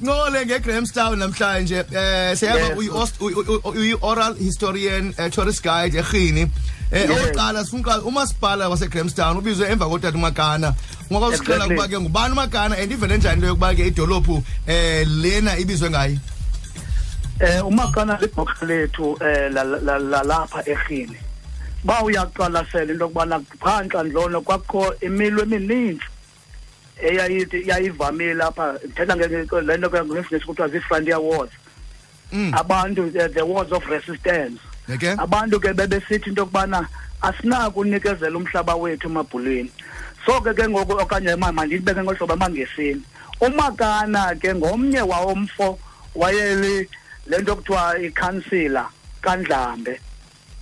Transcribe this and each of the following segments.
Nqole ngeGraham Star namhlanje eh siyaba uyi-oral historian eh, tourist guide eRhini eh oqala sifuna uqala umasipala waseGramstown ubizwe emva kotata uMagana ngoba usiqala ukuba ke ngubani uMagana and ivele njani into yokuba ke idolophu eh lena ibizwe ngaye eh uMagana libhoxa lethu eh lalapha eRhini ba uyaqalasela into yokubana phantlantlono kwakho imilo emininzi eyayithi yayivamile apha ndithetha le nto ngesiNgesi kuthiwa zii-frontier wars mm. abantu eh, the wars of resistance okay. abantu ke bebesithi into yokubana asinako unikezela umhlaba wethu emabhulwini so ke ke ngoku okanye mandiyibeke ngolu hlobo emangesini umakana ke ngomnye wawomfo wayeli le nto kuthiwa ikhansila kandlambe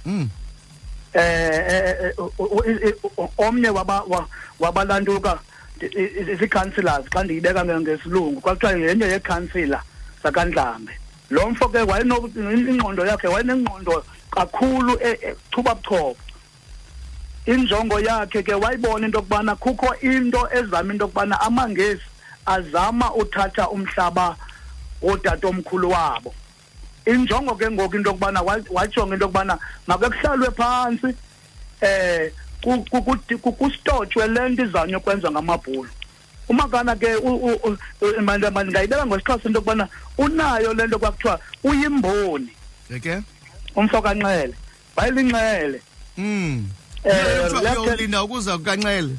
Mm. Eh, eh, eh o- o- i- i- o- omnye waba wa- wabalantuka i- i- izii-councillors xa ndiyibeka nge- ngesilungu kwakuthiwa yenye yeekhansila zakandlambe lo mfo ke wayeno- ingqondo yakhe wayenengqondo kakhulu e- e- chuba buchopho injongo yakhe ke wayibona into yokubana kukho into ezama into yokubana amangesi azama uthatha umhlaba wotatomkhulu wabo injongo ke ngoku into yokubana wajonga into yokubana makekuhlalwe phantsi eh kustotshwe le nto izanywe ukwenza ngamabhulu umakana ke mandingayibeka ngosixhosa into yokubana unayo le nto kwakuthiwa uyimboni umfo kanxele wayelinxele um uyolinda ukuza kukanxele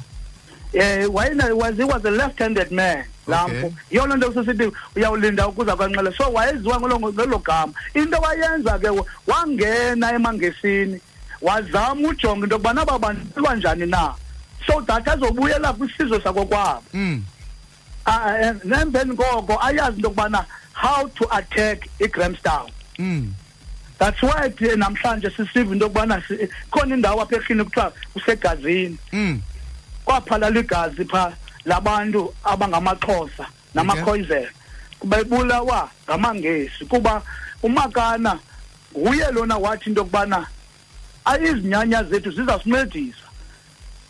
um wayena was was a left handed man lampo yiyo loo nto kusisithi uyawulinda ukuza kwanxele so wayeziwa ngelo gama into wayenza ke wangena emangesini wazama ujonga into yokubana aba bantu banjani na so that azobuyela kwisizwe sakokwabo mm. Eh, nemveni koko ayazi into yokubana how to attack igrahamstown mm. that's why ke namhlanje sisiva into yokubana khona indawo apha ekhini kuthiwa kusegazini mm. kwaphalala igazi pha labantu abangamaxhosa namakhoyizela bebulawa ngamangesi kuba umakana nguye lona wathi into yokubana izinyanya zethu zizasincedisa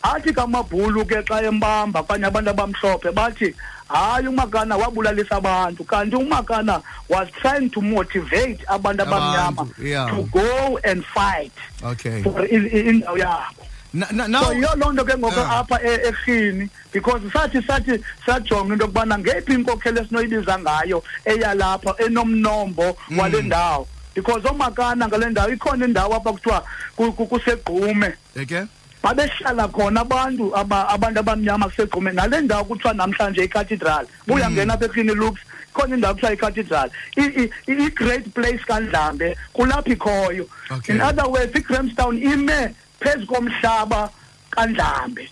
athi kamabhulu ke xa embamba okanye abantu abamhlophe bathi hayi umakana wabulalisa abantu kanti umakana was trying to motivate abantu abamnyama yeah. to go and fight okay. for indawo yabo so yiyo loo nto ke ngoku apha e-, ehlini e, because sathi sathi sajonga into yokubana ngeyiphi inkokhelo esinoyibiza ngayo eyalapha enomnombo mm. wale ndawo because omakana ngale ndawo ikhona indawo apha kuthiwa kusegqume okay babehlala khona abantu abantu abamnyama kusegqume nale ndawo kuthiwa namhlanje icathedral buya mm. ngena apha eklini loops khona indawo kuthiwa icathedral i-great place kandlambe kulapho ikhoyo in other words igramstown ime phezu komhlaba kandlambe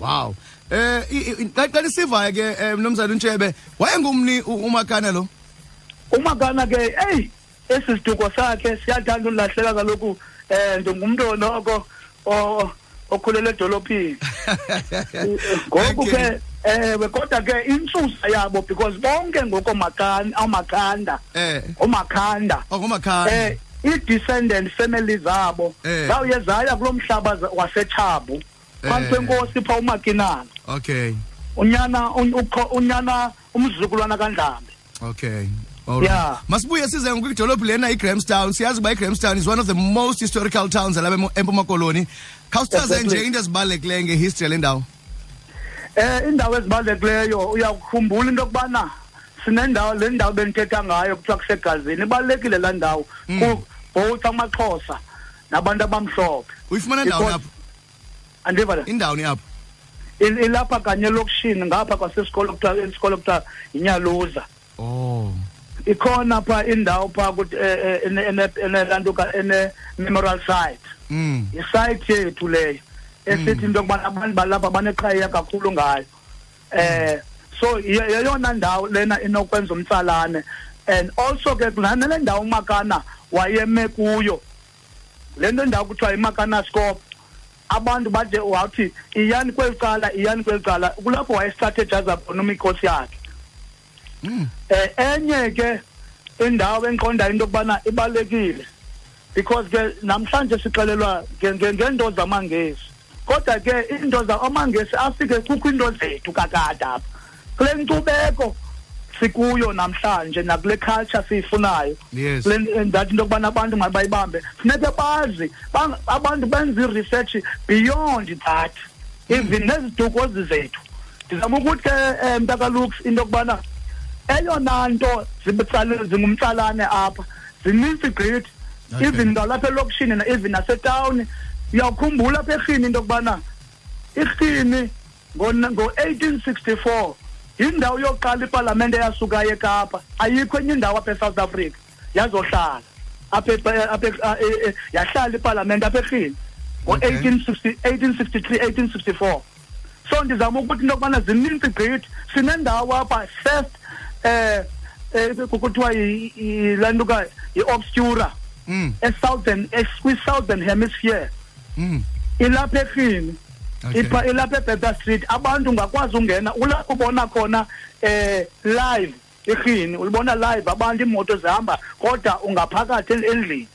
wow eh qaqela isivayo ke eh, mnumzana untshebe wayengumni umakana lo umakana ke eyi esi siduko sakhe siyathanda undilahlela kaloku um eh, ndingumntu onoko okhulele edolophini ngoku ke ewe kodwa ke intsusa yabo because bonke ngokomakanda eh. omakhanda oh, um ii-descendant family zabo zawuye zaya kulo mhlaba wasetshabo phambi kwenkosi pha umakinana okay unyana unyana umzukulwana kandlambe okay Alright. Yeah. Masibuye size kwidolophu lena iGrahamstown. Siyazi uba iGrahamstown is one of the most historical towns alapha eMpuma Koloni. Khawusichaze nje into ezibalulekileyo ngehistory le ndawo. Eh indawo ezibalulekileyo uyakukhumbula into yokubana sinendawo le ndawo bendithetha ngayo kuthiwa kusegazini ibalulekile laa ndawo mm. kubhowutha amaxhosa nabantu abamhlophe uyifumana ndawo apho andiva la indawoni apho ilapha kanye elokishini ngapha kwasesikolo kuthiwa isikolo kuthiwa yinyaluza oh ikhona pha indawo pha kuthi eh, eh, enelanto ene-memorial site mm. isite yethu leyo esithi mm. into yokubana abantu balapha baneqhayiya kakhulu ngayo eh so yeyona ndawo lena inokwenza umtsalane and also ke nanele ndawo umakana wayeme kuyo le nto ndawo kuthiwa imakana scope abantu baje wathi iyani kweli cala iyani kweli cala kulapho wayestratejaza khona umikhosi yakhe um enye ke indawo endiqondayo into yokubana ibalulekile because ke namhlanje sixelelwa ngeento zamangesi kodwa ke iinto amangesi afike kukho iinto zethu kakade apha kule nkcubeko sikuyo namhlanje nakule culture siyifunayo yes. ndathi into yokubana abantu mabayibambe funeke bazi abantu benze i-research beyond that even mm. nezidukozi zethu ndizama ukuthi um mntakalux into yokubana eyona nto zingumtsalane apha zininzi gqithi even nalapha elokishini even nasetawuni uyawukhumbula apha erhini into yokubana irhini ngo-eighteen sixty four yindawo yokuqala ipalamente eyasukayo ekapa ayikho enye indawo apha esouth africa yazohlala apha yahlala ipalamente apha erhini ngo-1863 1864 so ndizama ukuthi into yokubana zininzi gqithi sinendawo apha first um um kuthiwa le nto ka yi-obscura mm. esouthern kwi-southern hemisphere mm. ilapha erhini ipha ilapha ebeta street abantu ungakwazi ungena ulapho ubona khona um live irhini ulibona live abantu iimoto zihamba kodwa ungaphakathi endlini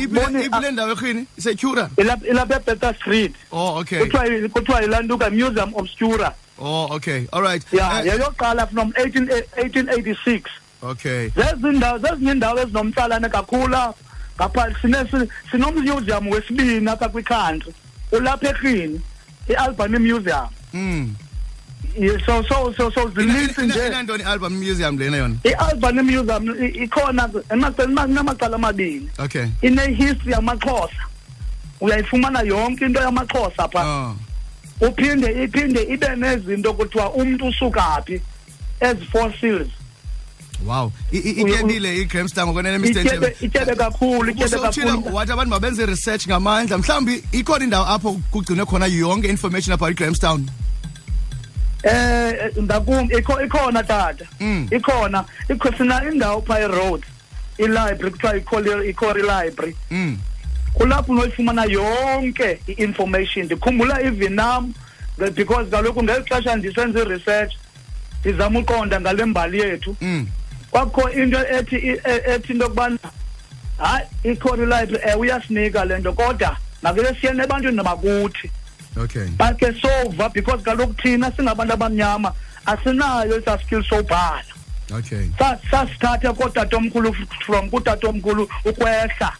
ibule ndawo erhini isecura ilapha ebetter street oh okay kuthiwa ilantuka museum of cura oh okay all right ya eh, yeyoqala from 1886 okay zezindawo zezinye indawo ezinomtsalane kakhulu apha ngapha sinomyuziyamu wesibini apha kwikhantri ulapha erhini i-albany museum mm. Yeah, so so so so zininzi nje inantoni album museum lena yona i-album museum ikhona enamacala amabini okay ine-history yamaxhosa uyayifumana yonke into yamaxhosa pha oh. uphinde iphinde ibe nezinto kuthiwa umntu usukaphi ezi fossils wow ityebile igremstar ngokwenenemistetyebe kakhulu ityebe kakhulu wathi abantu mabenze research ngamandla mhlawumbi ikhona indawo apho kugcinwe khona yonke information about igremstown eh, eh ndakum ikhona tata mm. ikhona ikhosina indawo pha eroad ilibrary kuthiwa ikhori ikhori library mm. kulapho unoyifumana yonke i-information ndikhumbula even nam because kaloku ngeli xesha ndisenza i-research ndizama uqonda ngale mbali yethu mm. kwakho into ethi e, ethi into yokubana hayi ikhona ilibrary ewe eh, uyasinika le nto kodwa makele siyene ebantwini nabakuthi okay bakhe sova because kaloku thina singabantu abamnyama asinayo isaskill sobhala okay sasithathe kotatomkhulu from kutatomkhulu ukwehla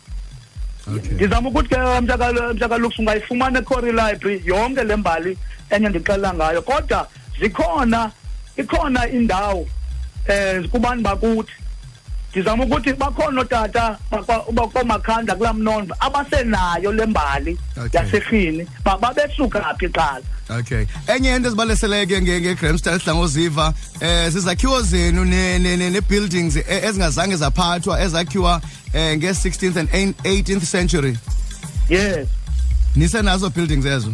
okay ndizama ukuthi ke mntakalux ungayifumana ecory library yonke le mbali enye ndixelela ngayo kodwa zikhona ikhona indawo um kubantu bakuthi ndizama ukuthi bakhona ootata bakoomakhanda kulaa mnondo abasenayo le mbali yaserhini babesuka phi qala okay enye into ezibaleseleyo ke ngegramstar edla ngoziva eh sizakhiwo zenu ne-buildings eh, ezingazange zaphathwa ezakhiwa eh nge-16th and 18th century yes nisenazo buildings ezo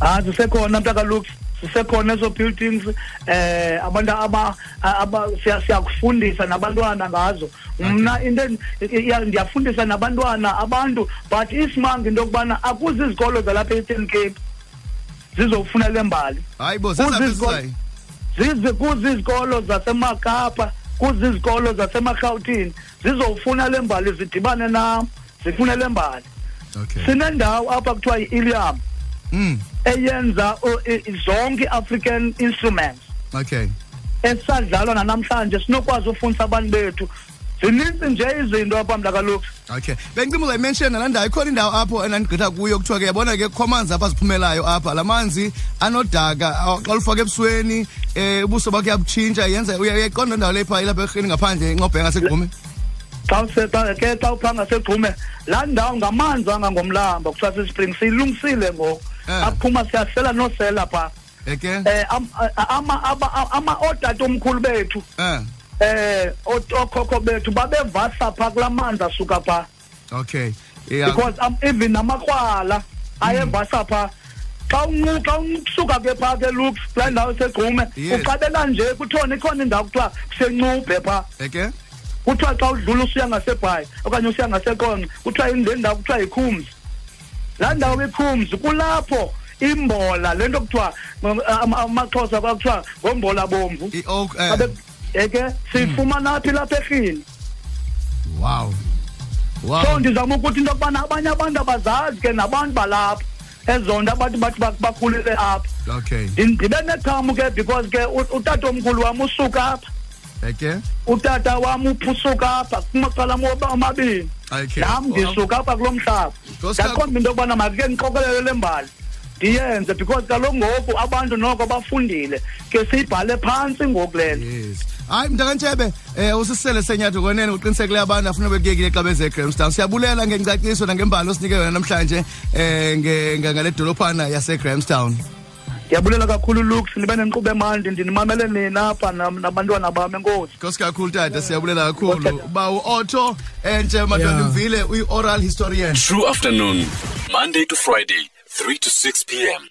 ah zisekhona mntakaluks zisekhona ezo buildings eh abantu aba siyakufundisa nabantwana ngazo mna into ndiyafundisa nabantwana abantu but isimanga into yokubana akuzi izikolo zalapha e-eastern cape zizofuna le mbali hayi bo zezaphi zize kuzizikolo zasemakapa kuzizikolo zasemarhawutini zizofuna le mbali zidibane nam zifune le mbali okay. sinendawo apha kuthiwa yi-iliam mm. eyenza zonke i-african instruments okay esadlalwa nanamhlanje sinokwazi ufundisa abantu bethu zininzi nje izinto apha mnta kaloku okay bendicimba uzayimenshena laa ndawo ikhona indawo apho endandigqitha kuyo kuthiwa ke yabona ke kukho amanzi apha ziphumelayo apha la manzi anodaka xa lufaka ebusweni um ubuso bakho uyabutshintsha yenza uyayiqonda ndawo le phaa ilapha erhini ngaphandle incobhenga segqume xa ke xa uphanga segqume laa ndawo ngamanzi angangomlamba kuthiwa sisipring siyilungisile ngoku eh. aphuma siyasela nosela phaa eke eh am- a- ama aba- ama ootata omkhulu bethu eh eh oot- ookhokho bethu babevasa pha kula manzi asuka pha okay yeah because um, even namakrwala ayevasa pha xa uncu- xa usuka ke phaa ke lux kulaa ndawo segqume Yes. uqabela nje kuthona ikhona indawo kuthiwa kusencubhe phaa eke kuthiwa xa udlula usuya ngasebhayi okanye usuya ngaseqonqa kuthiwa le ndawo kuthiwa yikhumzi laa ndawo bephumzi kulapho imbola le nto kuthiwa amaxhosa kwakuthiwa ngombola bomvu eke eh. siyifumana phi lapha erhini wow wow so ndizama ukuthi into yokubana abanye abantu abazazi ke nabantu balapha ezo nto abantu bathi bakhulele apha okay ndibe nethamo ke because ke utatomkhulu wam usuka apha eke utata wam uphusuka apha kumacala omabini nam ndisuka apha kulo mhlaba ndaqonda into yokubana makike ndixokelele le mbali ndiyenze because kaloku ngoku abantu noko bafundile ke siyibhale phantsi ngoku le nto yes hayi mntakantshebe um eh, usisele senyatho konene uqinisekile abantu afuna bekuyekile xa beze egramstown siyabulela ngencaciso nangembali osinike yona namhlanje um ngale dolophana yasegramstown ndiyabulela kakhulu lux ndibe nenkqubo emandi ndinimamele nina apha nabantwana bam enkosi nkosi kakhulu tata siyabulela kakhulu uba u-otto entshe madondimvile uyi-oral historian true afternoon monday to friday 3 to 6 p m